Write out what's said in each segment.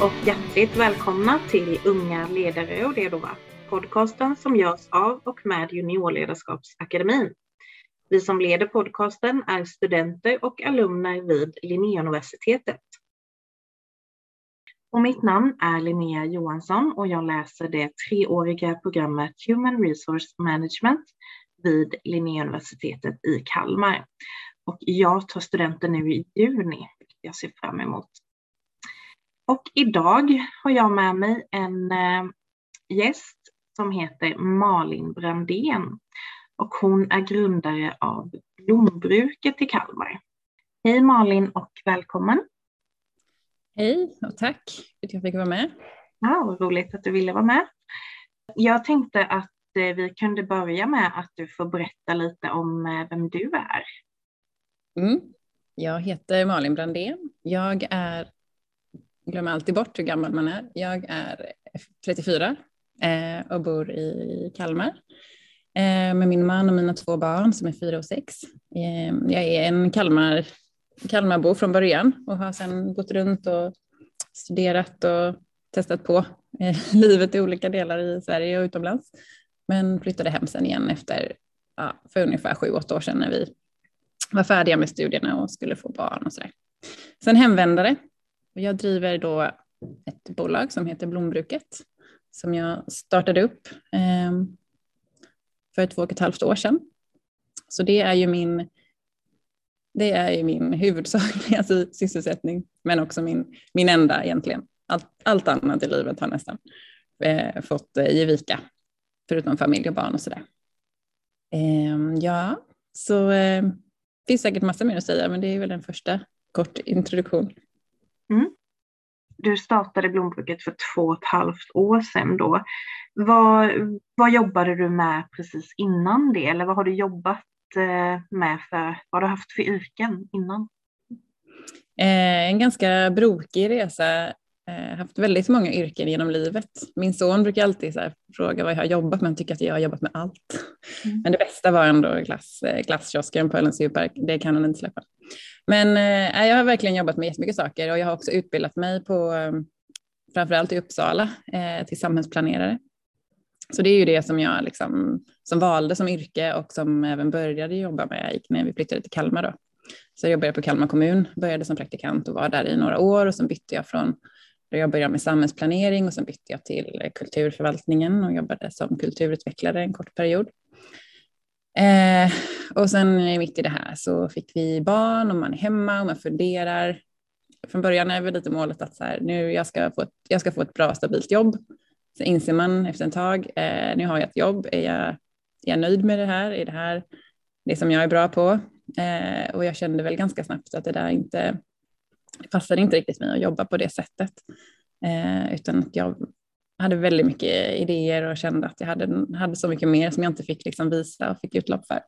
och hjärtligt välkomna till Unga ledare och det då? Podcasten som görs av och med Juniorledarskapsakademin. Vi som leder podcasten är studenter och alumner vid Linnéuniversitetet. Och mitt namn är Linnea Johansson och jag läser det treåriga programmet Human Resource Management vid Linnéuniversitetet i Kalmar. Och jag tar studenten nu i juni, vilket jag ser fram emot. Och idag har jag med mig en äh, gäst som heter Malin Brandén och hon är grundare av Blombruket i Kalmar. Hej Malin och välkommen! Hej och tack för att jag fick vara med. Ja, vad roligt att du ville vara med. Jag tänkte att eh, vi kunde börja med att du får berätta lite om eh, vem du är. Mm. Jag heter Malin Brandén. Jag är, glömmer alltid bort hur gammal man är, jag är 34 eh, och bor i Kalmar eh, med min man och mina två barn som är fyra och sex. Eh, jag är en Kalmar Kalmarbo från början och har sedan gått runt och studerat och testat på eh, livet i olika delar i Sverige och utomlands. Men flyttade hem sen igen efter, ja, för ungefär sju, åtta år sedan när vi var färdiga med studierna och skulle få barn och sådär. Sen hemvändare. Och jag driver då ett bolag som heter Blombruket som jag startade upp eh, för två och ett halvt år sedan. Så det är ju min det är min huvudsakliga sysselsättning, men också min, min enda egentligen. Allt, allt annat i livet har nästan eh, fått eh, ge vika, förutom familj och barn och sådär. Eh, ja, så eh, finns säkert massa mer att säga, men det är väl en första kort introduktion. Mm. Du startade Blombruket för två och ett halvt år sedan då. Vad, vad jobbade du med precis innan det? Eller vad har du jobbat eh, med för, vad har du haft för yrken innan? Eh, en ganska brokig resa. Eh, haft väldigt många yrken genom livet. Min son brukar alltid fråga vad jag har jobbat med, han tycker att jag har jobbat med allt. Mm. Men det bästa var ändå glass, eh, glasskiosken på Ellens djurpark, det kan han inte släppa. Men eh, jag har verkligen jobbat med jättemycket saker och jag har också utbildat mig på eh, framförallt i Uppsala eh, till samhällsplanerare. Så det är ju det som jag liksom, som valde som yrke och som även började jobba med när vi flyttade till Kalmar. Då. Så jag jobbade på Kalmar kommun, började som praktikant och var där i några år och sen bytte jag från, jag började med samhällsplanering och sen bytte jag till eh, kulturförvaltningen och jobbade som kulturutvecklare en kort period. Eh, och sen mitt i det här så fick vi barn och man är hemma och man funderar. Från början är väl lite målet att så här, nu jag ska, få ett, jag ska få ett bra stabilt jobb så inser man efter ett tag, eh, nu har jag ett jobb, är jag, är jag nöjd med det här? Är det här det som jag är bra på? Eh, och jag kände väl ganska snabbt att det där inte det passade inte riktigt mig att jobba på det sättet. Eh, utan att jag hade väldigt mycket idéer och kände att jag hade, hade så mycket mer som jag inte fick liksom visa och fick utlopp för.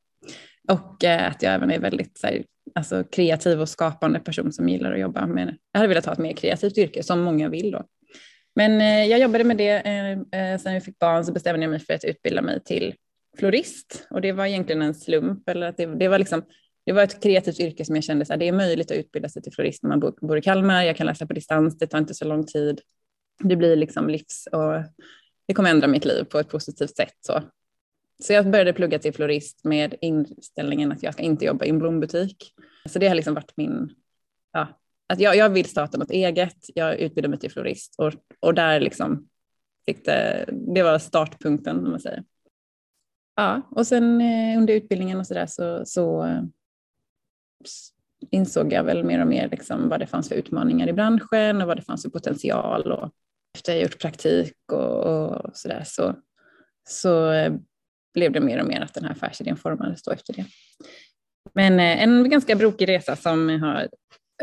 Och eh, att jag även är väldigt så här, alltså, kreativ och skapande person som gillar att jobba med, jag hade velat ha ett mer kreativt yrke som många vill då. Men eh, jag jobbade med det. Eh, eh sen jag fick barn så bestämde jag mig för att utbilda mig till florist och det var egentligen en slump. Eller att det, det var liksom, det var ett kreativt yrke som jag kände att det är möjligt att utbilda sig till florist när man bor, i Kalmar. Jag kan läsa på distans, det tar inte så lång tid. Det blir liksom livs och det kommer ändra mitt liv på ett positivt sätt. Så. Så jag började plugga till florist med inställningen att jag ska inte jobba i en blombutik. Så det har liksom varit min, ja, att jag, jag vill starta något eget, jag utbildar mig till florist och, och där liksom fick det, det var startpunkten om man säger. Ja, och sen eh, under utbildningen och så där så, så insåg jag väl mer och mer liksom vad det fanns för utmaningar i branschen och vad det fanns för potential. Och efter jag gjort praktik och, och så där så, så eh, blev det mer och mer att den här affärsidén formades då efter det. Men eh, en ganska brokig resa som har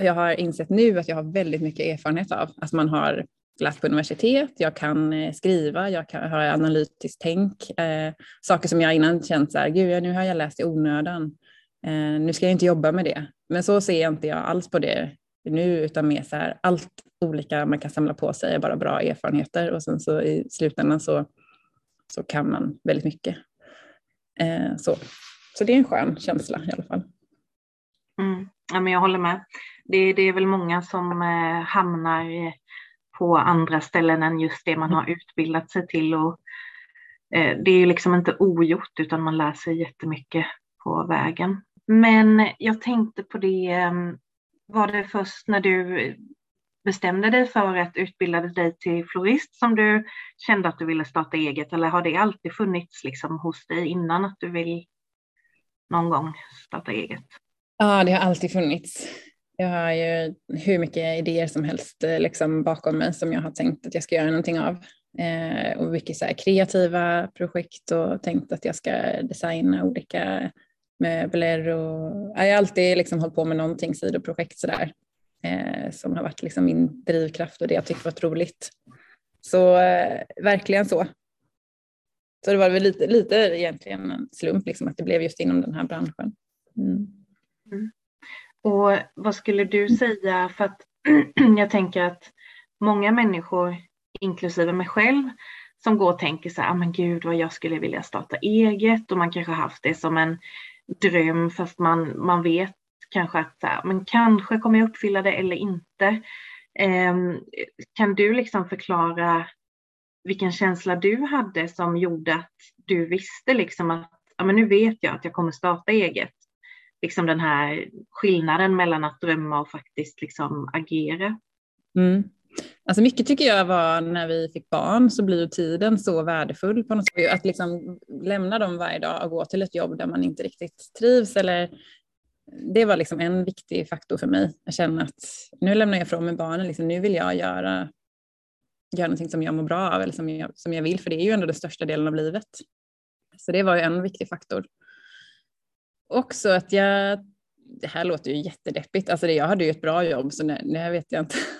jag har insett nu att jag har väldigt mycket erfarenhet av. att man har läst på universitet, jag kan eh, skriva, jag kan, har analytiskt tänk. Eh, saker som jag innan känt så här, gud nu har jag läst i onödan. Eh, nu ska jag inte jobba med det. Men så ser jag inte jag alls på det nu, utan mer så här, allt olika man kan samla på sig är bara bra erfarenheter och sen så i slutändan så, så kan man väldigt mycket. Eh, så. så det är en skön känsla i alla fall. Mm. Ja, men jag håller med det, det är väl många som eh, hamnar på andra ställen än just det man har utbildat sig till. Och, eh, det är ju liksom inte ogjort utan man lär sig jättemycket på vägen. Men jag tänkte på det, ehm, var det först när du bestämde dig för att utbilda dig till florist som du kände att du ville starta eget eller har det alltid funnits liksom hos dig innan att du vill någon gång starta eget? Ja, det har alltid funnits. Jag har ju hur mycket idéer som helst eh, liksom bakom mig som jag har tänkt att jag ska göra någonting av. Eh, och mycket så kreativa projekt och tänkt att jag ska designa olika möbler. Och, jag har alltid liksom hållit på med någonting sidoprojekt sådär eh, som har varit liksom min drivkraft och det jag tyckte var roligt. Så eh, verkligen så. Så det var väl lite, lite egentligen en slump liksom, att det blev just inom den här branschen. Mm. Mm. Och vad skulle du säga, för att jag tänker att många människor, inklusive mig själv, som går och tänker så här, ah, men gud vad jag skulle vilja starta eget och man kanske haft det som en dröm fast man, man vet kanske att så här, men kanske kommer jag uppfylla det eller inte. Eh, kan du liksom förklara vilken känsla du hade som gjorde att du visste liksom att ja, men nu vet jag att jag kommer starta eget liksom den här skillnaden mellan att drömma och faktiskt liksom agera. Mm. Alltså mycket tycker jag var när vi fick barn så blir tiden så värdefull på något sätt. Att liksom lämna dem varje dag och gå till ett jobb där man inte riktigt trivs eller det var liksom en viktig faktor för mig. Jag känner att nu lämnar jag ifrån mig barnen, liksom, nu vill jag göra, göra någonting som jag mår bra av eller som jag, som jag vill, för det är ju ändå den största delen av livet. Så det var ju en viktig faktor också att jag, det här låter ju jättedeppigt, alltså det, jag hade ju ett bra jobb så nu vet jag inte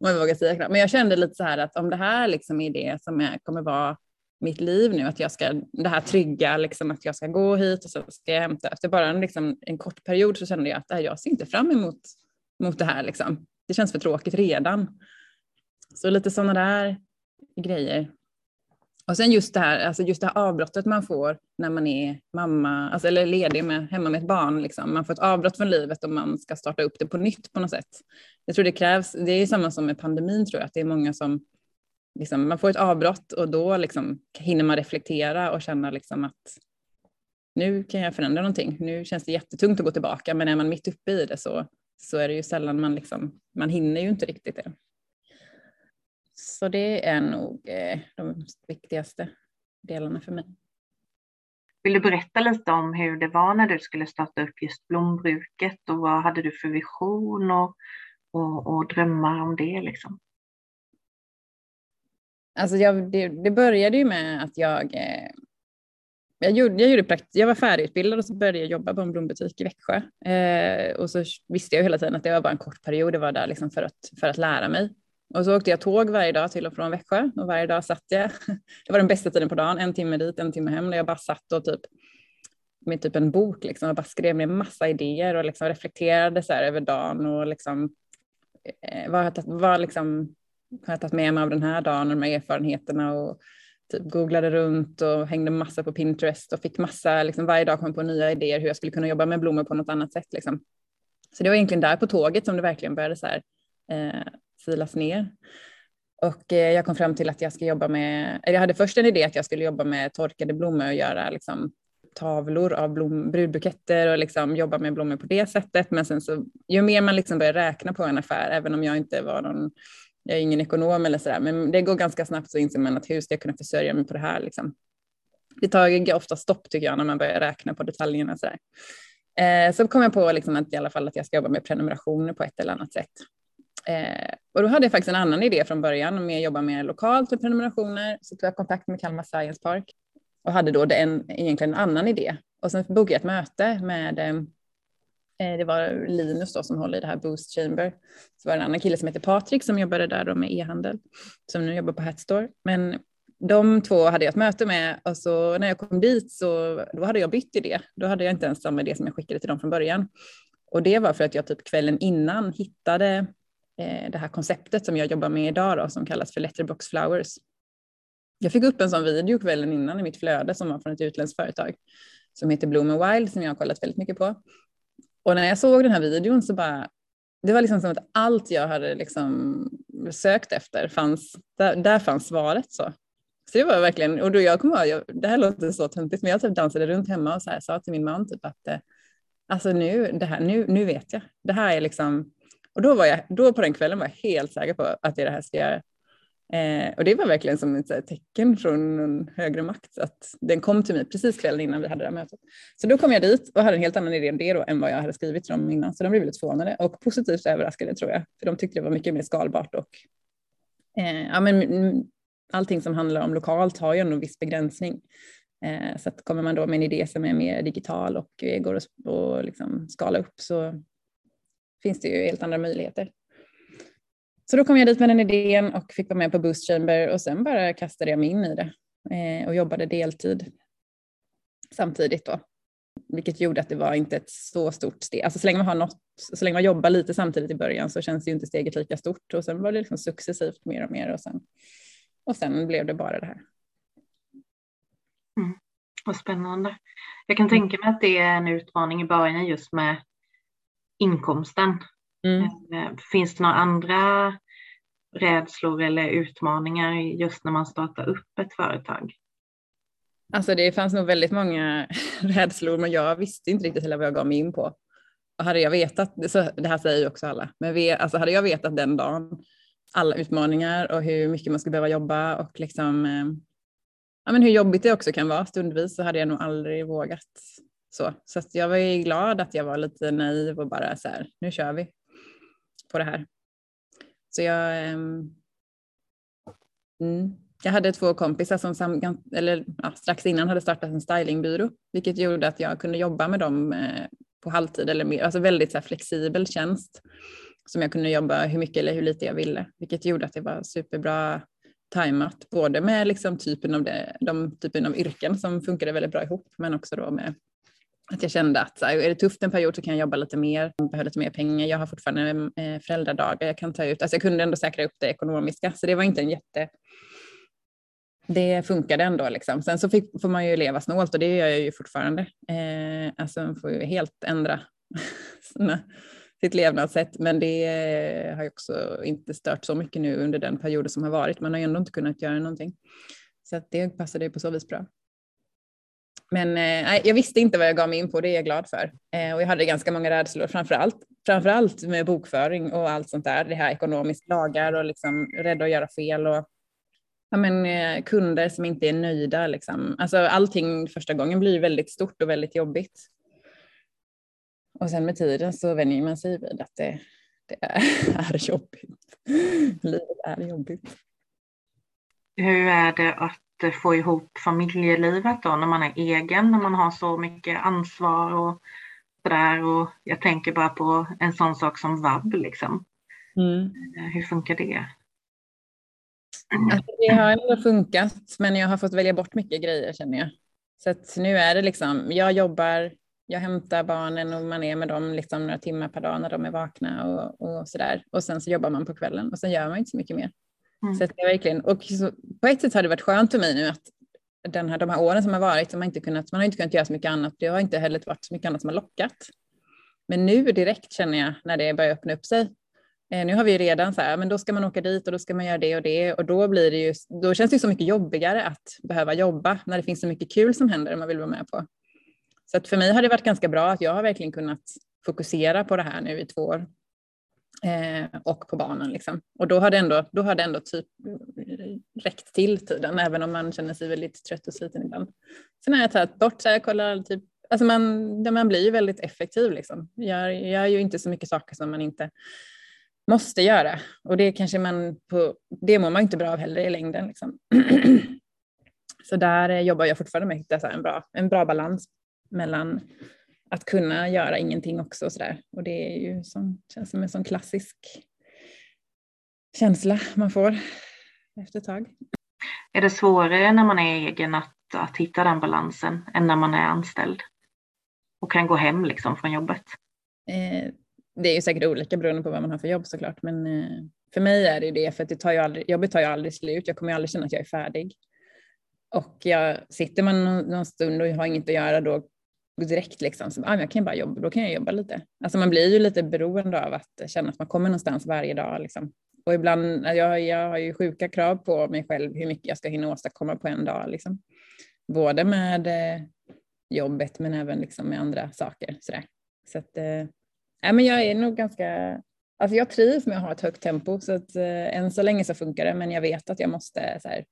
om jag vågar säga. Men jag kände lite så här att om det här liksom är det som är, kommer vara mitt liv nu, att jag ska, det här trygga, liksom, att jag ska gå hit och så ska jag hämta. Efter bara en, liksom, en kort period så kände jag att äh, jag ser inte fram emot mot det här. Liksom. Det känns för tråkigt redan. Så lite sådana där grejer och sen just det här, alltså just det här avbrottet man får när man är mamma, alltså, eller ledig med, hemma med ett barn. Liksom. Man får ett avbrott från livet och man ska starta upp det på nytt på något sätt. Jag tror det krävs, det är samma som med pandemin tror jag, att det är många som, liksom, man får ett avbrott och då liksom, hinner man reflektera och känna liksom att nu kan jag förändra någonting. Nu känns det jättetungt att gå tillbaka, men är man mitt uppe i det så, så är det ju sällan man liksom, man hinner ju inte riktigt det. Så det är nog eh, de viktigaste delarna för mig. Vill du berätta lite om hur det var när du skulle starta upp just blombruket och vad hade du för vision och, och, och drömmar om det? Liksom? Alltså jag, det, det, började ju med att jag, eh, jag, gjorde, jag, gjorde prakt, jag var färdigutbildad och så började jag jobba på en blombutik i Växjö. Eh, och så visste jag hela tiden att det var bara en kort period, det var där liksom för, att, för att lära mig. Och så åkte jag tåg varje dag till och från Växjö och varje dag satt jag. Det var den bästa tiden på dagen, en timme dit, en timme hem. Där jag bara satt och typ med typ en bok liksom och bara skrev ner massa idéer och liksom reflekterade så här över dagen och liksom eh, vad, har vad liksom har jag tagit med mig av den här dagen och de här erfarenheterna och typ googlade runt och hängde massa på Pinterest och fick massa, liksom varje dag kom på nya idéer hur jag skulle kunna jobba med blommor på något annat sätt. Liksom. Så det var egentligen där på tåget som det verkligen började så här, eh, silas ner. Och eh, jag kom fram till att jag ska jobba med, jag hade först en idé att jag skulle jobba med torkade blommor och göra liksom, tavlor av blom, brudbuketter och liksom jobba med blommor på det sättet. Men sen så, ju mer man liksom börjar räkna på en affär, även om jag inte var någon, jag är ingen ekonom eller sådär, men det går ganska snabbt så inser man att hur ska jag kunna försörja mig på det här liksom. Det tar ofta stopp tycker jag när man börjar räkna på detaljerna sådär. Eh, så kom jag på liksom att i alla fall att jag ska jobba med prenumerationer på ett eller annat sätt. Eh, och då hade jag faktiskt en annan idé från början med att jobba mer lokalt med prenumerationer. Så tog jag kontakt med Kalmar Science Park och hade då den, egentligen en annan idé. Och sen bokade jag ett möte med, eh, eh, det var Linus då som håller i det här Boost Chamber. Så var det en annan kille som heter Patrik som jobbade där då med e-handel, som nu jobbar på Hatstore. Men de två hade jag ett möte med och så när jag kom dit så då hade jag bytt idé. Då hade jag inte ens samma idé som jag skickade till dem från början. Och det var för att jag typ kvällen innan hittade Eh, det här konceptet som jag jobbar med idag då, som kallas för Letterbox Flowers. Jag fick upp en sån video kvällen innan i mitt flöde som var från ett utländskt företag som heter Bloom Wild som jag har kollat väldigt mycket på. Och när jag såg den här videon så bara, det var liksom som att allt jag hade liksom sökt efter, fanns, där, där fanns svaret. Så. så det var verkligen, och då jag kommer ihåg, det här låter så töntigt, men jag typ dansade runt hemma och så här, sa till min man typ att eh, alltså nu, det här, nu, nu vet jag. Det här är liksom, och då, var jag, då på den kvällen var jag helt säker på att det är det här ska göra. Eh, och det var verkligen som ett här, tecken från en högre makt att den kom till mig precis kvällen innan vi hade det här mötet. Så då kom jag dit och hade en helt annan idé om det då än vad jag hade skrivit till dem innan. Så de blev väldigt förvånade och positivt överraskade tror jag. För de tyckte det var mycket mer skalbart och eh, ja, men, allting som handlar om lokalt har ju ändå en viss begränsning. Eh, så att kommer man då med en idé som är mer digital och går att och liksom skala upp så finns det ju helt andra möjligheter. Så då kom jag dit med den idén och fick vara med på Boost Chamber och sen bara kastade jag mig in i det eh, och jobbade deltid samtidigt då. Vilket gjorde att det var inte ett så stort steg. Alltså så länge man har något, så länge man jobbar lite samtidigt i början så känns ju inte steget lika stort och sen var det liksom successivt mer och mer och sen, och sen blev det bara det här. Mm. Vad spännande. Jag kan tänka mig att det är en utmaning i början just med inkomsten. Mm. Eh, finns det några andra rädslor eller utmaningar just när man startar upp ett företag? Alltså det fanns nog väldigt många rädslor men jag visste inte riktigt heller vad jag gav mig in på. Och hade jag vetat, så det här säger ju också alla, men vi, alltså hade jag vetat den dagen alla utmaningar och hur mycket man skulle behöva jobba och liksom, eh, ja, men hur jobbigt det också kan vara stundvis så hade jag nog aldrig vågat så. Så jag var ju glad att jag var lite naiv och bara så här, nu kör vi på det här. Så jag, ehm, mm, jag hade två kompisar som sam, eller, ja, strax innan hade startat en stylingbyrå, vilket gjorde att jag kunde jobba med dem eh, på halvtid eller mer, alltså väldigt så här, flexibel tjänst som jag kunde jobba hur mycket eller hur lite jag ville, vilket gjorde att det var superbra tajmat, både med liksom typen av det, de typen av yrken som funkade väldigt bra ihop, men också då med att jag kände att så här, är det tufft en period så kan jag jobba lite mer, behöver lite mer pengar. Jag har fortfarande eh, föräldradagar jag kan ta ut. Alltså jag kunde ändå säkra upp det ekonomiska, så det var inte en jätte... Det funkade ändå liksom. Sen så fick, får man ju leva snålt och det gör jag ju fortfarande. Eh, alltså man får ju helt ändra sitt levnadssätt, men det eh, har ju också inte stört så mycket nu under den perioden som har varit. Man har ju ändå inte kunnat göra någonting. Så att det passade ju på så vis bra. Men eh, jag visste inte vad jag gav mig in på, det är jag glad för. Eh, och jag hade ganska många rädslor, framförallt, framförallt med bokföring och allt sånt där. Det här ekonomiskt, lagar och liksom rädda att göra fel och ja, men, eh, kunder som inte är nöjda. Liksom. Alltså, allting första gången blir väldigt stort och väldigt jobbigt. Och sen med tiden så vänjer man sig vid att det, det är jobbigt. Livet är jobbigt. Hur är det att få ihop familjelivet då när man är egen, när man har så mycket ansvar och sådär. Och jag tänker bara på en sån sak som vab liksom. Mm. Eh, hur funkar det? Alltså, det har ändå funkat, men jag har fått välja bort mycket grejer känner jag. Så att nu är det liksom, jag jobbar, jag hämtar barnen och man är med dem liksom några timmar per dag när de är vakna och, och sådär. Och sen så jobbar man på kvällen och sen gör man inte så mycket mer. Mm. Så det är verkligen, och så, på ett sätt har det varit skönt för mig nu att den här, de här åren som har varit, som man, inte kunnat, man har inte kunnat göra så mycket annat. Det har inte heller varit så mycket annat som har lockat. Men nu direkt känner jag när det börjar öppna upp sig. Eh, nu har vi redan så här, men då ska man åka dit och då ska man göra det och det och då blir det ju, då känns det så mycket jobbigare att behöva jobba när det finns så mycket kul som händer och man vill vara med på. Så att för mig har det varit ganska bra att jag har verkligen kunnat fokusera på det här nu i två år eh, och på barnen. Liksom. Och då har, det ändå, då har det ändå typ räckt till tiden, även om man känner sig väldigt trött och sliten ibland. Sen har jag tagit bort, så jag kollar typ, alltså man, man blir ju väldigt effektiv. Liksom. Jag gör ju inte så mycket saker som man inte måste göra. Och det kanske man på, det mår man inte bra av heller i längden. Liksom. så där eh, jobbar jag fortfarande med att hitta en bra, en bra balans mellan att kunna göra ingenting också. Och, så där. och det är ju som, känns som en sån klassisk känsla man får efter ett tag. Är det svårare när man är egen att, att hitta den balansen än när man är anställd och kan gå hem liksom från jobbet? Eh, det är ju säkert olika beroende på vad man har för jobb såklart, men eh, för mig är det ju det, för att det tar ju aldrig, jobbet tar ju aldrig slut. Jag kommer ju aldrig känna att jag är färdig. Och jag, sitter man någon stund och har inget att göra, då direkt liksom, så, ah, jag kan bara jobba, då kan jag jobba lite. Alltså man blir ju lite beroende av att känna att man kommer någonstans varje dag. Liksom. Och ibland, eh, jag, jag har ju sjuka krav på mig själv hur mycket jag ska hinna åstadkomma på en dag. Liksom. Både med eh, jobbet men även liksom med andra saker. Sådär. Så att, eh, men jag är nog ganska, alltså jag trivs med att ha ett högt tempo så att eh, än så länge så funkar det men jag vet att jag måste, så här,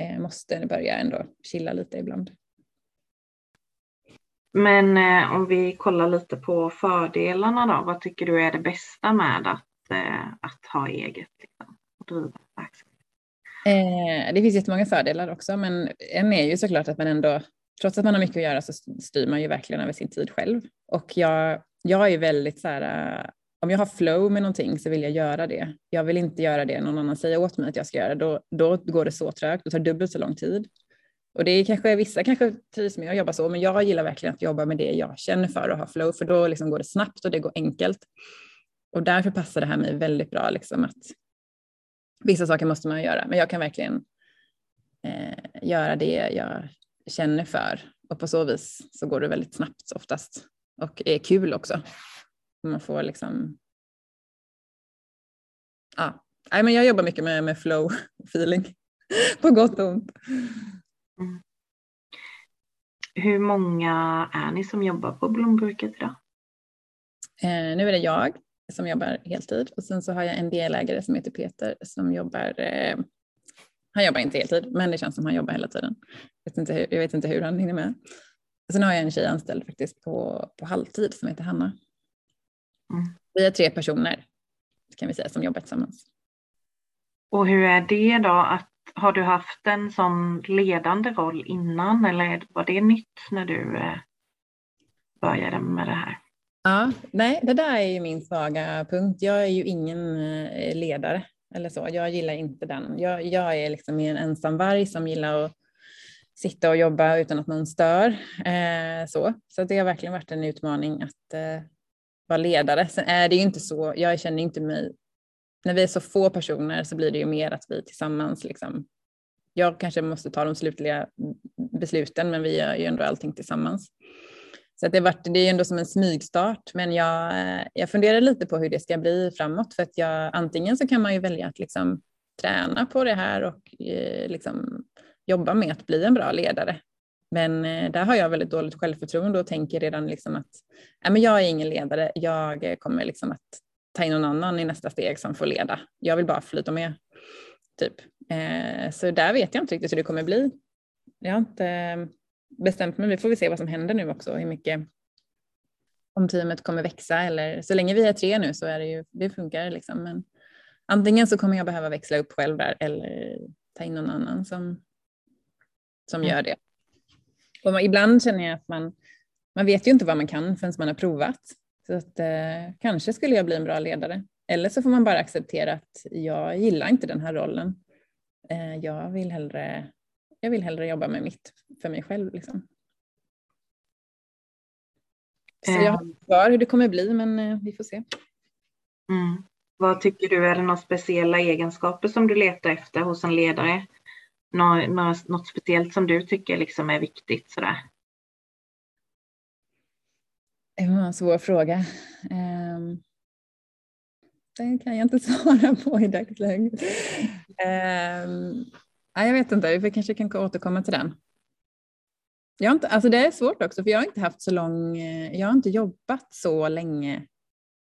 eh, måste börja ändå chilla lite ibland. Men eh, om vi kollar lite på fördelarna då, vad tycker du är det bästa med att, eh, att ha eget liksom, och driva verksamhet? Eh, det finns jättemånga fördelar också, men en är ju såklart att man ändå, trots att man har mycket att göra så styr man ju verkligen över sin tid själv. Och jag, jag är väldigt så här, eh, om jag har flow med någonting så vill jag göra det. Jag vill inte göra det någon annan säger åt mig att jag ska göra, då, då går det så trögt, och tar dubbelt så lång tid. Och det är kanske vissa kanske trivs med att jobba så, men jag gillar verkligen att jobba med det jag känner för och ha flow, för då liksom går det snabbt och det går enkelt. Och därför passar det här mig väldigt bra, liksom att vissa saker måste man göra, men jag kan verkligen eh, göra det jag känner för och på så vis så går det väldigt snabbt oftast och är kul också. Man får liksom. Ja, Nej, men jag jobbar mycket med, med flow feeling på gott och ont. Mm. Hur många är ni som jobbar på Blombruket idag? Eh, nu är det jag som jobbar heltid och sen så har jag en delägare som heter Peter som jobbar eh, han jobbar inte heltid, men det känns som han jobbar hela tiden. Jag vet inte hur, jag vet inte hur han hinner med. Sen har jag en tjej anställd faktiskt på, på halvtid som heter Hanna. Mm. Vi är tre personer kan vi säga som jobbar tillsammans. Och hur är det då att har du haft en sån ledande roll innan eller var det nytt när du eh, började med det här? Ja, nej, det där är ju min svaga punkt. Jag är ju ingen eh, ledare eller så. Jag gillar inte den. Jag, jag är liksom en ensamvarg som gillar att sitta och jobba utan att någon stör. Eh, så. så det har verkligen varit en utmaning att eh, vara ledare. Sen är det ju inte så, jag känner inte mig när vi är så få personer så blir det ju mer att vi tillsammans liksom, jag kanske måste ta de slutliga besluten men vi gör ju ändå allting tillsammans. Så att det, varit, det är ändå som en smygstart men jag, eh, jag funderar lite på hur det ska bli framåt för att jag, antingen så kan man ju välja att liksom träna på det här och eh, liksom jobba med att bli en bra ledare. Men eh, där har jag väldigt dåligt självförtroende och tänker redan liksom att äh, men jag är ingen ledare, jag eh, kommer liksom att ta in någon annan i nästa steg som får leda. Jag vill bara flyta med. Typ. Eh, så där vet jag inte riktigt hur det kommer bli. Jag har inte eh, bestämt mig. Vi får väl se vad som händer nu också. Hur mycket om teamet kommer växa eller så länge vi är tre nu så är det ju, det funkar liksom. Men antingen så kommer jag behöva växla upp själv där eller ta in någon annan som, som mm. gör det. Och man, ibland känner jag att man, man vet ju inte vad man kan förrän man har provat. Så att, eh, kanske skulle jag bli en bra ledare. Eller så får man bara acceptera att jag gillar inte den här rollen. Eh, jag, vill hellre, jag vill hellre jobba med mitt för mig själv. Liksom. Så jag har inte kvar hur det kommer bli, men eh, vi får se. Mm. Vad tycker du, är det några speciella egenskaper som du letar efter hos en ledare? Något, något speciellt som du tycker liksom är viktigt? Sådär? Det var en svår fråga. Um, den kan jag inte svara på i dagsläget. Um, ehm, jag vet inte, vi kanske kan återkomma till den. Jag har inte, alltså det är svårt också för jag har inte haft så lång, eh, jag har inte jobbat så länge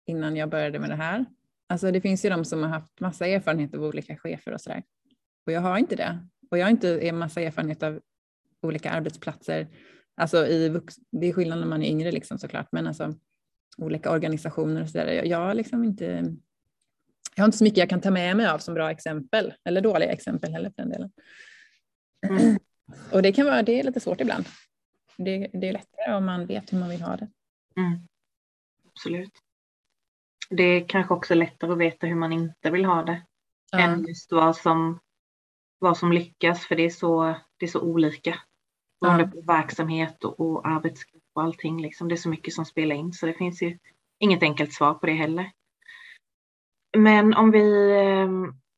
innan jag började med det här. Alltså det finns ju de som har haft massa erfarenhet av olika chefer och sådär. Och jag har inte det. Och jag har inte en massa erfarenhet av olika arbetsplatser Alltså i vux, det är skillnad när man är yngre liksom såklart, men alltså olika organisationer och så där. Jag, jag, liksom inte, jag har inte så mycket jag kan ta med mig av som bra exempel, eller dåliga exempel heller för den delen. Mm. Och det kan vara, det är lite svårt ibland. Det, det är lättare om man vet hur man vill ha det. Mm. Absolut. Det är kanske också lättare att veta hur man inte vill ha det ja. än just vad som, vad som lyckas, för det är så, det är så olika. Beroende på verksamhet och, och arbetsgrupp och allting. Liksom. Det är så mycket som spelar in så det finns ju inget enkelt svar på det heller. Men om vi eh,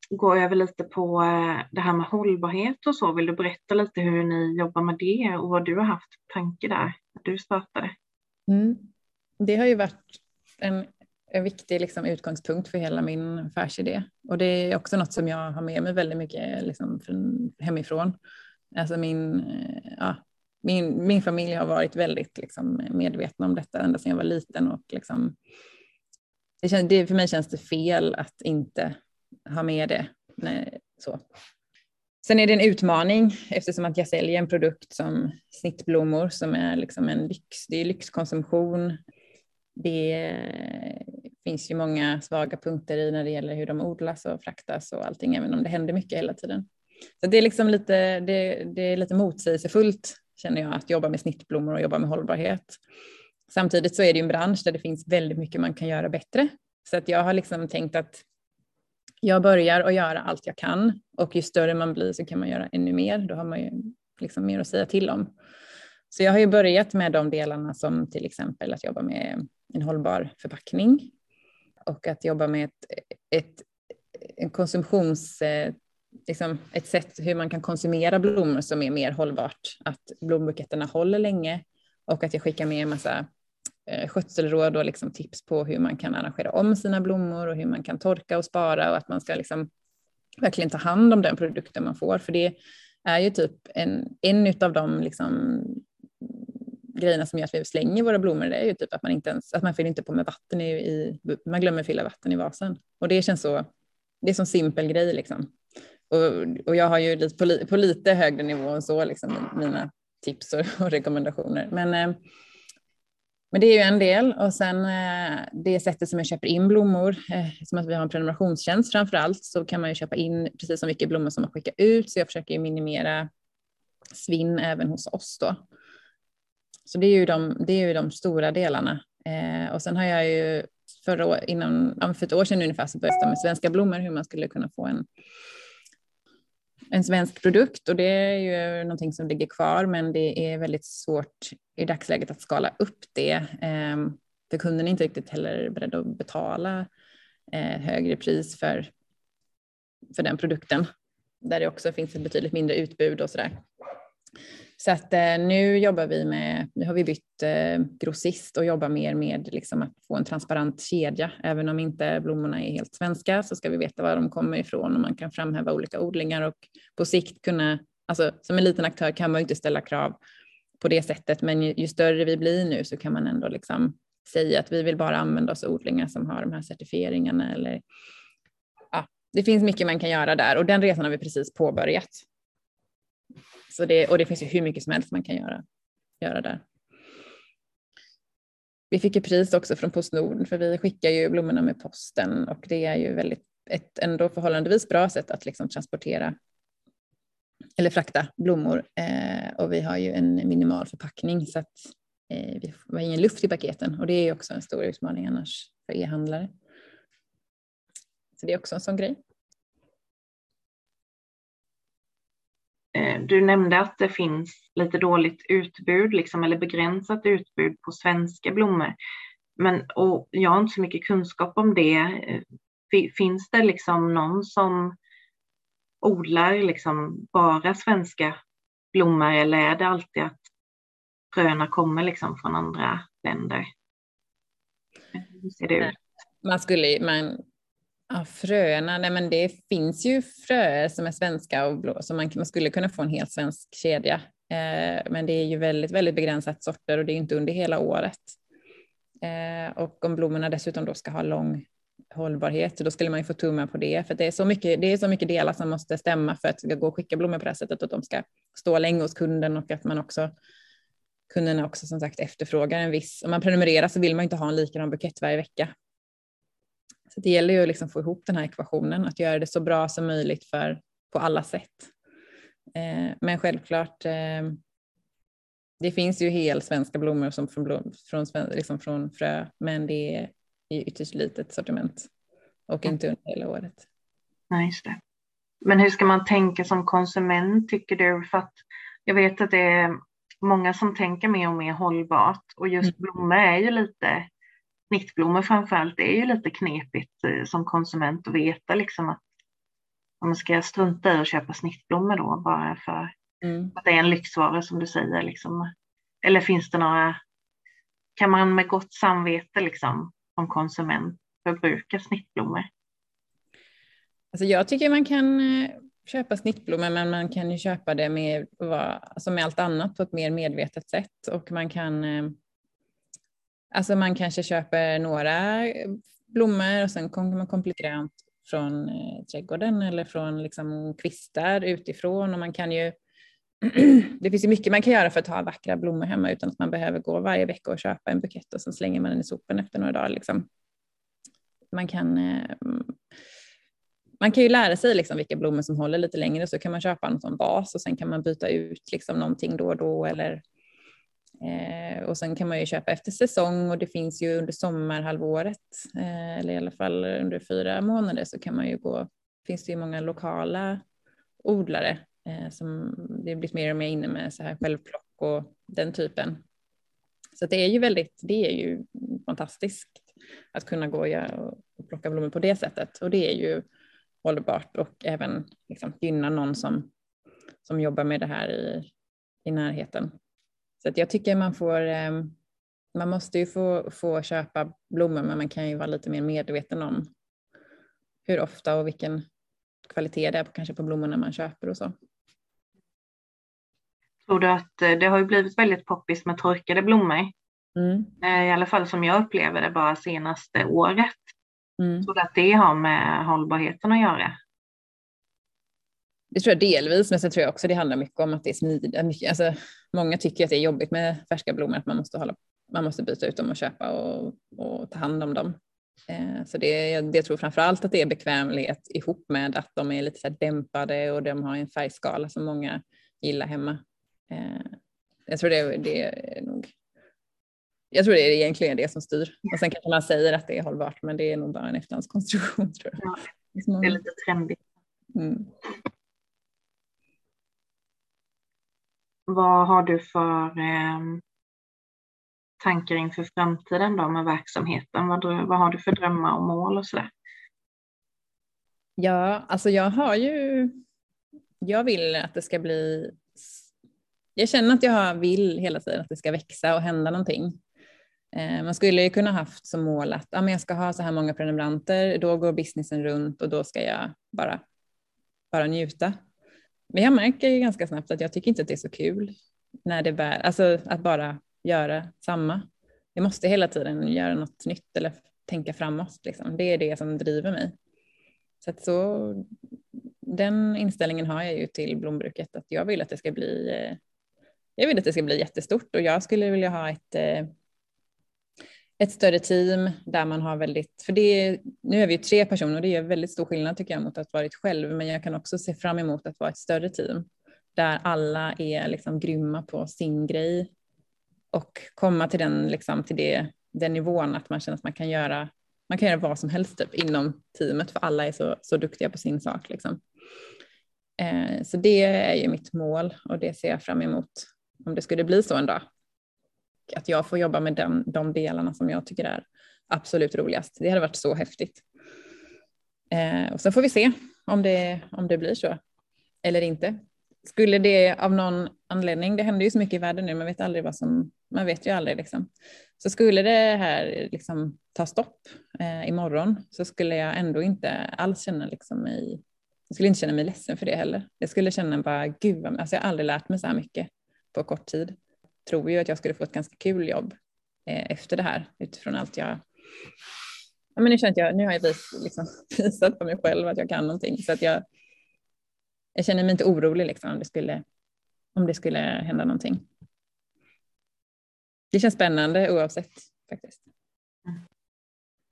går över lite på eh, det här med hållbarhet och så. Vill du berätta lite hur ni jobbar med det och vad du har haft tanke där när du startade? Mm. Det har ju varit en en viktig liksom, utgångspunkt för hela min affärsidé. Och det är också något som jag har med mig väldigt mycket liksom, från, hemifrån. Alltså min, eh, ja, min, min familj har varit väldigt liksom, medvetna om detta ända sedan jag var liten. Och, liksom, det känns, det, för mig känns det fel att inte ha med det. Nej, så. Sen är det en utmaning eftersom att jag säljer en produkt som snittblommor som är liksom en lyx, det är lyxkonsumtion. Det eh, finns ju många svaga punkter i när det gäller hur de odlas och fraktas och allting, även om det händer mycket hela tiden. Så det är liksom lite, det, det är lite motsägelsefullt känner jag att jobba med snittblommor och jobba med hållbarhet. Samtidigt så är det en bransch där det finns väldigt mycket man kan göra bättre. Så att jag har liksom tänkt att jag börjar att göra allt jag kan och ju större man blir så kan man göra ännu mer. Då har man ju liksom mer att säga till om. Så jag har ju börjat med de delarna som till exempel att jobba med en hållbar förpackning och att jobba med ett, ett en konsumtions eh, liksom ett sätt hur man kan konsumera blommor som är mer hållbart. Att blombuketterna håller länge och att jag skickar med en massa eh, skötselråd och liksom tips på hur man kan arrangera om sina blommor och hur man kan torka och spara och att man ska liksom verkligen ta hand om den produkten man får. För det är ju typ en, en av de liksom grejerna som gör att vi slänger våra blommor, det är ju typ att man inte ens, att man fyller inte på med vatten i, i man glömmer fylla vatten i vasen. Och det känns så, det är en sån simpel grej liksom. Och, och jag har ju lite, på, li, på lite högre nivå än så, liksom, mina tips och, och rekommendationer. Men, eh, men det är ju en del och sen eh, det sättet som jag köper in blommor, eh, som att vi har en prenumerationstjänst framför allt, så kan man ju köpa in precis så mycket blommor som man skickar ut, så jag försöker minimera svinn även hos oss då. Så det är ju de, det är ju de stora delarna. Eh, och sen har jag ju förra år, innan, för ett år sedan ungefär så började jag med svenska blommor, hur man skulle kunna få en en svensk produkt och det är ju någonting som ligger kvar men det är väldigt svårt i dagsläget att skala upp det. Ehm, för kunden är inte riktigt heller beredd att betala eh, högre pris för, för den produkten där det också finns ett betydligt mindre utbud och sådär. Så att eh, nu jobbar vi med, nu har vi bytt eh, grossist och jobbar mer med liksom att få en transparent kedja. Även om inte blommorna är helt svenska så ska vi veta var de kommer ifrån och man kan framhäva olika odlingar och på sikt kunna, alltså som en liten aktör kan man ju inte ställa krav på det sättet, men ju, ju större vi blir nu så kan man ändå liksom säga att vi vill bara använda oss av odlingar som har de här certifieringarna eller ja, det finns mycket man kan göra där och den resan har vi precis påbörjat. Så det, och det finns ju hur mycket som helst man kan göra, göra där. Vi fick ju pris också från Postnord för vi skickar ju blommorna med posten och det är ju väldigt ett ändå förhållandevis bra sätt att liksom transportera eller frakta blommor eh, och vi har ju en minimal förpackning så att eh, vi har ingen luft i paketen och det är också en stor utmaning annars för e-handlare. Så det är också en sån grej. Du nämnde att det finns lite dåligt utbud liksom, eller begränsat utbud på svenska blommor. Men och jag har inte så mycket kunskap om det. Finns det liksom någon som odlar liksom bara svenska blommor eller är det alltid att fröna kommer liksom från andra länder? Hur ser det ut? Man skulle, man, Ja, fröerna, nej men det finns ju fröer som är svenska och blå, så man, man skulle kunna få en helt svensk kedja. Eh, men det är ju väldigt, väldigt begränsat sorter och det är inte under hela året. Eh, och om blommorna dessutom då ska ha lång hållbarhet, då skulle man ju få tumma på det, för det är så mycket, det är så mycket delar som måste stämma för att det ska gå att skicka blommor på det här sättet, att de ska stå länge hos kunden och att man också kunderna också som sagt efterfrågar en viss, om man prenumererar så vill man inte ha en likadan bukett varje vecka så det gäller ju att liksom få ihop den här ekvationen, att göra det så bra som möjligt för, på alla sätt. Eh, men självklart, eh, det finns ju hel svenska blommor som från, blom, från, liksom från frö, men det är i ytterst litet sortiment och inte under hela året. Nej, just det. Men hur ska man tänka som konsument tycker du? För att jag vet att det är många som tänker mer och mer hållbart och just mm. blommor är ju lite snittblommor framförallt, är ju lite knepigt eh, som konsument att veta liksom att om man ska strunta i att köpa snittblommor då bara för mm. att det är en lyxvara som du säger. Liksom. Eller finns det några, kan man med gott samvete liksom som konsument förbrukar snittblommor? Alltså jag tycker man kan eh, köpa snittblommor men man kan ju köpa det med, alltså med allt annat på ett mer medvetet sätt och man kan eh, Alltså man kanske köper några eh, blommor och sen kommer man komplettera från eh, trädgården eller från liksom kvistar utifrån och man kan ju det finns ju mycket man kan göra för att ha vackra blommor hemma utan att man behöver gå varje vecka och köpa en bukett och sen slänger man den i sopen efter några dagar. Liksom. Man, kan, eh, man kan ju lära sig liksom vilka blommor som håller lite längre så kan man köpa en sån bas och sen kan man byta ut liksom någonting då och då eller Eh, och sen kan man ju köpa efter säsong och det finns ju under sommarhalvåret, eh, eller i alla fall under fyra månader så kan man ju gå, finns det ju många lokala odlare eh, som det blivit mer och mer inne med så här självplock och den typen. Så det är ju väldigt, det är ju fantastiskt att kunna gå och, och plocka blommor på det sättet och det är ju hållbart och även liksom gynna någon som, som jobbar med det här i, i närheten. Så att jag tycker man får, ehm, man måste ju få, få köpa blommor men man kan ju vara lite mer medveten om hur ofta och vilken kvalitet det är på, kanske på blommorna man köper och så. Tror du att eh, det har ju blivit väldigt poppis med torkade blommor? Mm. Eh, I alla fall som jag upplever det bara senaste året. Mm. Tror du att det har med hållbarheten att göra? Det tror jag delvis, men sen tror jag också det handlar mycket om att det är smidigt. Alltså, många tycker att det är jobbigt med färska blommor, att man måste, hålla, man måste byta ut dem och köpa och, och ta hand om dem. Eh, så det, jag, det tror framför allt att det är bekvämlighet ihop med att de är lite så dämpade och de har en färgskala som många gillar hemma. Eh, jag tror det, det är nog jag tror det är egentligen det som styr. Och sen kanske man säger att det är hållbart, men det är nog bara en efterhandskonstruktion. Tror jag. Ja, det är lite trendigt. Mm. Vad har du för eh, tankar inför framtiden då med verksamheten? Vad, vad har du för drömmar och mål och sådär? Ja, alltså jag har ju, jag vill att det ska bli, jag känner att jag vill hela tiden att det ska växa och hända någonting. Eh, man skulle ju kunna haft som mål att ah, men jag ska ha så här många prenumeranter, då går businessen runt och då ska jag bara, bara njuta. Men jag märker ju ganska snabbt att jag tycker inte att det är så kul när det bär, alltså att bara göra samma. Jag måste hela tiden göra något nytt eller tänka framåt. Liksom. Det är det som driver mig. Så, att så den inställningen har jag ju till blombruket att jag vill att det ska bli eh, jag vill att det ska bli jättestort och jag skulle vilja ha ett eh, ett större team där man har väldigt, för det är, nu är vi ju tre personer och det är väldigt stor skillnad tycker jag mot att varit själv, men jag kan också se fram emot att vara ett större team där alla är liksom grymma på sin grej och komma till den, liksom, till det, den nivån att man känner att man kan göra, man kan göra vad som helst typ, inom teamet för alla är så, så duktiga på sin sak. Liksom. Eh, så det är ju mitt mål och det ser jag fram emot om det skulle bli så en dag att jag får jobba med den, de delarna som jag tycker är absolut roligast. Det hade varit så häftigt. Eh, och sen får vi se om det, om det blir så eller inte. Skulle det av någon anledning, det händer ju så mycket i världen nu, man vet aldrig vad som, man vet ju aldrig liksom. Så skulle det här liksom ta stopp eh, imorgon så skulle jag ändå inte alls känna liksom mig, jag skulle inte känna mig ledsen för det heller. Jag skulle känna bara, gud, alltså jag har aldrig lärt mig så här mycket på kort tid tror ju att jag skulle få ett ganska kul jobb eh, efter det här utifrån allt jag Ja, men nu, känner jag, nu har jag vis, liksom, visat på mig själv att jag kan någonting så att jag, jag känner mig inte orolig liksom, om, det skulle, om det skulle hända någonting. Det känns spännande oavsett faktiskt.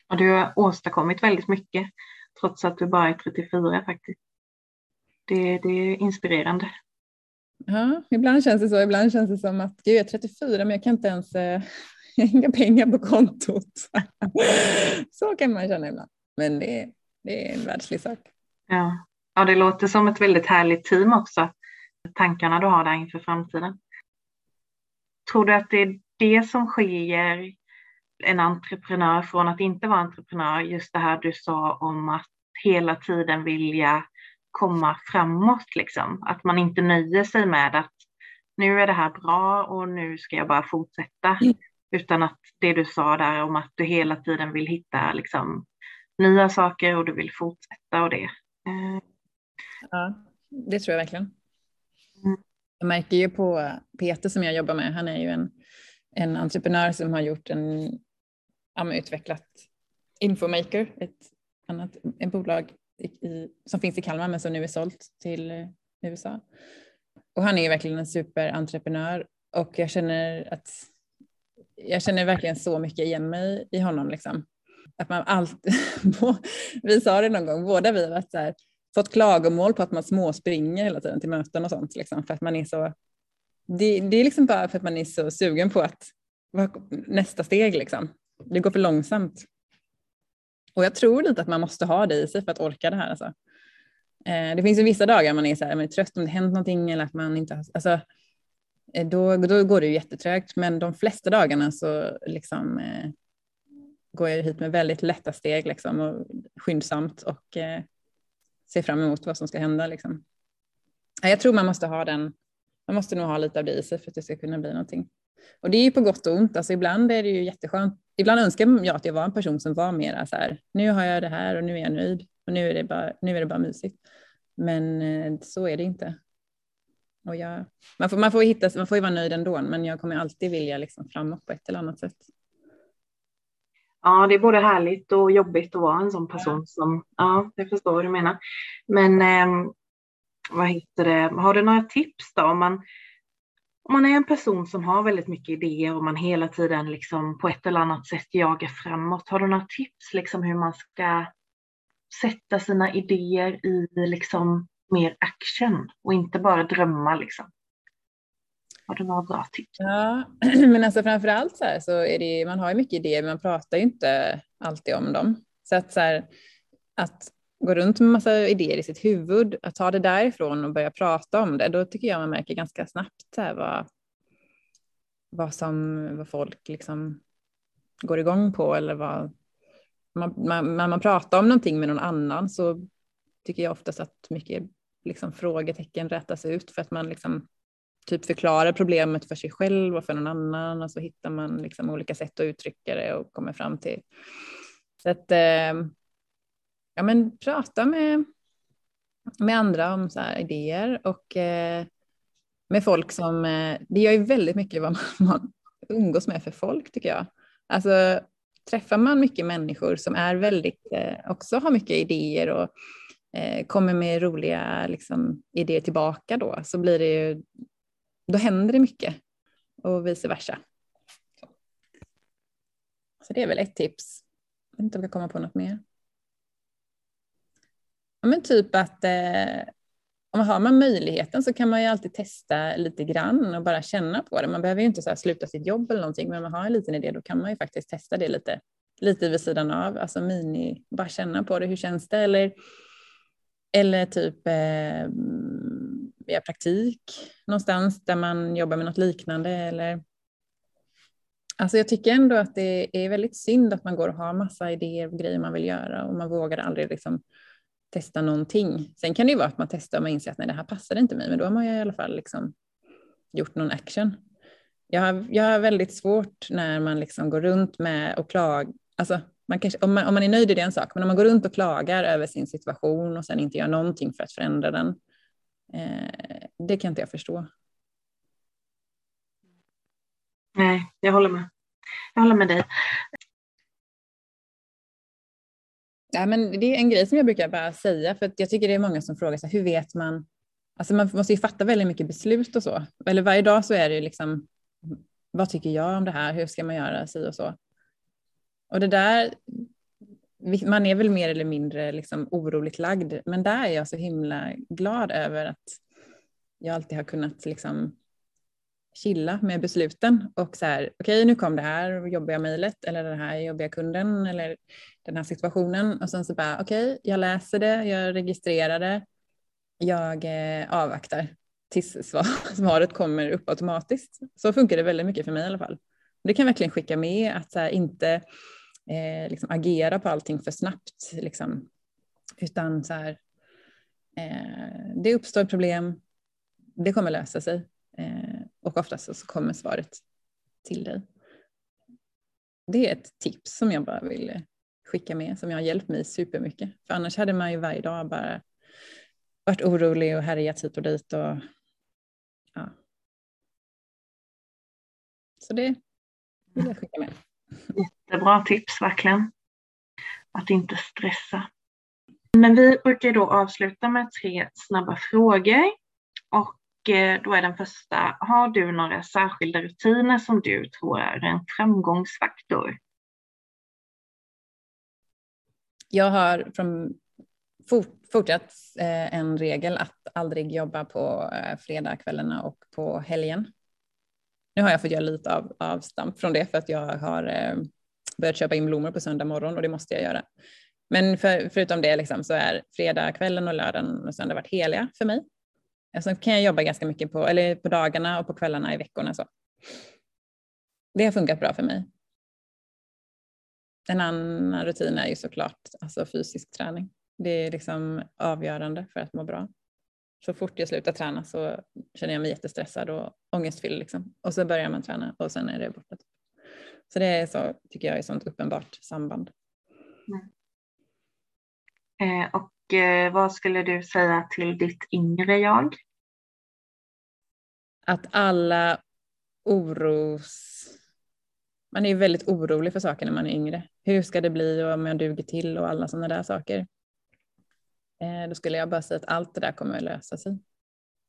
Och du har åstadkommit väldigt mycket trots att du bara är 34 faktiskt. Det, det är inspirerande. Ja, ibland känns det så. Ibland känns det som att gud, jag är 34 men jag kan inte ens, eh, inga pengar på kontot. så kan man känna ibland. Men det är, det är en världslig sak. Ja. ja, det låter som ett väldigt härligt team också. Tankarna du har där inför framtiden. Tror du att det är det som skiljer en entreprenör från att inte vara entreprenör? Just det här du sa om att hela tiden vilja komma framåt liksom. Att man inte nöjer sig med att nu är det här bra och nu ska jag bara fortsätta. Mm. Utan att det du sa där om att du hela tiden vill hitta liksom, nya saker och du vill fortsätta och det. Eh. Ja, det tror jag verkligen. Mm. Jag märker ju på Peter som jag jobbar med, han är ju en, en entreprenör som har gjort en, ja, utvecklat Infomaker, ett annat ett bolag i, som finns i Kalmar men som nu är sålt till eh, USA. Och han är ju verkligen en superentreprenör och jag känner att jag känner verkligen så mycket igen mig i honom. Liksom. Att man alltid, vi sa det någon gång, båda vi har så här, fått klagomål på att man småspringer hela tiden till möten och sånt. Liksom, för att man är så, det, det är liksom bara för att man är så sugen på att nästa steg liksom. Det går för långsamt. Och jag tror lite att man måste ha det i sig för att orka det här. Alltså. Eh, det finns ju vissa dagar man är, så här, man är trött om det hänt någonting eller att man inte har, alltså, eh, då, då går det ju jättetrögt. Men de flesta dagarna så liksom, eh, går jag hit med väldigt lätta steg liksom, och skyndsamt och eh, ser fram emot vad som ska hända. Liksom. Jag tror man måste ha den, man måste nog ha lite av det i sig för att det ska kunna bli någonting. Och det är ju på gott och ont, alltså ibland är det ju jätteskönt. Ibland önskar jag att jag var en person som var mer så här, nu har jag det här och nu är jag nöjd och nu är det bara, nu är det bara mysigt. Men eh, så är det inte. Och jag, man, får, man, får hitta, man får ju vara nöjd ändå, men jag kommer alltid vilja liksom framåt på ett eller annat sätt. Ja, det är både härligt och jobbigt att vara en sån person ja. som, ja, jag förstår vad du menar. Men eh, vad heter det, har du några tips då om man, om man är en person som har väldigt mycket idéer och man hela tiden liksom på ett eller annat sätt jagar framåt, har du några tips liksom hur man ska sätta sina idéer i liksom mer action och inte bara drömma liksom? Har du några bra tips? Ja, men alltså framför allt så, här, så är det, man har ju mycket idéer men man pratar ju inte alltid om dem. Så att, så här, att gå runt med massa idéer i sitt huvud, att ta det därifrån och börja prata om det, då tycker jag man märker ganska snabbt här, vad, vad, som, vad folk liksom går igång på eller vad man, man, när man pratar om någonting med någon annan så tycker jag oftast att mycket liksom, frågetecken rätas ut för att man liksom typ förklarar problemet för sig själv och för någon annan och så hittar man liksom olika sätt att uttrycka det och kommer fram till. Så att eh, ja, men prata med, med andra om så här idéer och eh, med folk som, eh, det gör ju väldigt mycket vad man, man umgås med för folk tycker jag. Alltså träffar man mycket människor som är väldigt, eh, också har mycket idéer och eh, kommer med roliga liksom, idéer tillbaka då, så blir det ju då händer det mycket och vice versa. Så det är väl ett tips. Jag vet inte om jag kommer på något mer. Ja, men typ att eh, om man har man möjligheten så kan man ju alltid testa lite grann och bara känna på det. Man behöver ju inte så sluta sitt jobb eller någonting, men om man har en liten idé då kan man ju faktiskt testa det lite, lite vid sidan av, alltså mini, bara känna på det, hur känns det? Eller, eller typ eh, via praktik någonstans där man jobbar med något liknande eller Alltså jag tycker ändå att det är väldigt synd att man går och har massa idéer och grejer man vill göra och man vågar aldrig liksom testa någonting. Sen kan det ju vara att man testar och man inser att nej, det här passade inte mig, men då har man ju i alla fall liksom gjort någon action. Jag har, jag har väldigt svårt när man liksom går runt med och klagar, alltså man kanske, om, man, om man är nöjd är det en sak, men om man går runt och klagar över sin situation och sen inte gör någonting för att förändra den, Eh, det kan inte jag förstå. Nej, jag håller med. Jag håller med dig. Ja, men det är en grej som jag brukar bara säga, för att jag tycker det är många som frågar sig, hur vet man? Alltså man måste ju fatta väldigt mycket beslut och så. Eller varje dag så är det ju liksom, vad tycker jag om det här? Hur ska man göra? Si och så. Och det där, man är väl mer eller mindre liksom oroligt lagd, men där är jag så himla glad över att jag alltid har kunnat liksom chilla med besluten och så här, okej okay, nu kom det här jobbiga mejlet eller den här jobbiga kunden eller den här situationen och sen så bara okej, okay, jag läser det, jag registrerar det, jag eh, avvaktar tills svaret kommer upp automatiskt. Så funkar det väldigt mycket för mig i alla fall. Det kan verkligen skicka med att så här, inte eh, liksom agera på allting för snabbt. Liksom. Utan så här, eh, det uppstår problem, det kommer lösa sig. Eh, och oftast så kommer svaret till dig. det är ett tips som jag bara vill eh, skicka med som jag har hjälpt mig supermycket. För annars hade man ju varje dag bara varit orolig och härjat hit och dit. Och, ja. Så det vill jag skicka med. Jättebra tips verkligen. Att inte stressa. Men vi brukar då avsluta med tre snabba frågor. Och Eh, då är den första, har du några särskilda rutiner som du tror är en framgångsfaktor? Jag har från fort, fortsatt eh, en regel att aldrig jobba på fredagkvällarna fredagskvällarna och på helgen. Nu har jag fått göra lite av avstamp från det för att jag har börjat köpa in blommor på söndag morgon och det måste jag göra. Men för, förutom det liksom, så är fredagskvällen och lördagen och söndag varit heliga för mig. Sen kan jag jobba ganska mycket på, eller på dagarna och på kvällarna i veckorna. Så. Det har funkat bra för mig. En annan rutin är ju såklart alltså fysisk träning. Det är liksom avgörande för att må bra. Så fort jag slutar träna så känner jag mig jättestressad och ångestfylld. Liksom. Och så börjar man träna och sen är det borta. Så det är så, tycker jag är ett sånt uppenbart samband. Mm. Eh, och Eh, vad skulle du säga till ditt yngre jag? Att alla oros... Man är ju väldigt orolig för saker när man är yngre. Hur ska det bli och om jag duger till och alla sådana där saker. Eh, då skulle jag bara säga att allt det där kommer att lösa sig.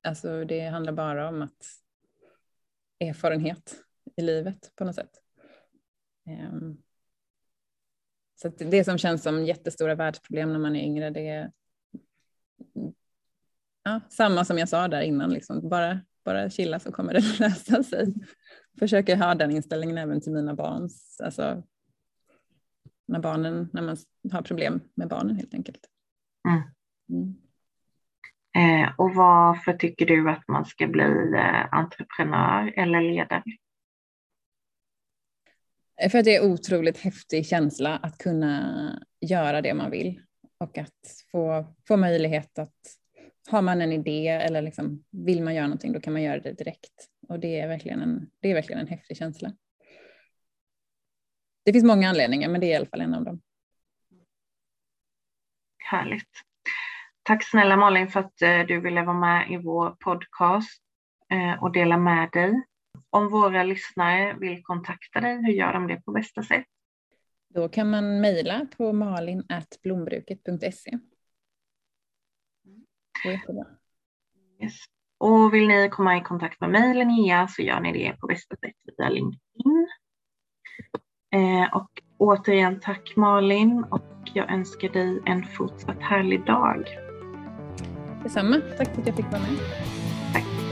Alltså det handlar bara om att erfarenhet i livet på något sätt. Um, så det som känns som jättestora världsproblem när man är yngre, det är ja, samma som jag sa där innan, liksom. bara, bara chilla så kommer det lösa sig. Försöker ha den inställningen även till mina barn, alltså när barnen, när man har problem med barnen helt enkelt. Mm. Mm. Eh, och varför tycker du att man ska bli eh, entreprenör eller ledare? Eh, för att det är otroligt häftig känsla att kunna göra det man vill och att få, få möjlighet att har man en idé eller liksom, vill man göra någonting då kan man göra det direkt. Och det är verkligen en, det är verkligen en häftig känsla. Det finns många anledningar men det är i alla fall en av dem. Härligt. Tack snälla Malin för att eh, du ville vara med i vår podcast eh, och dela med dig om våra lyssnare vill kontakta dig, hur gör de det på bästa sätt? Då kan man mejla på malin.blombruket.se. Yes. Och vill ni komma i kontakt med mig Linnea så gör ni det på bästa sätt via LinkedIn. Eh, och återigen tack Malin och jag önskar dig en fortsatt härlig dag. Detsamma. Tack för att jag fick vara med. Tack.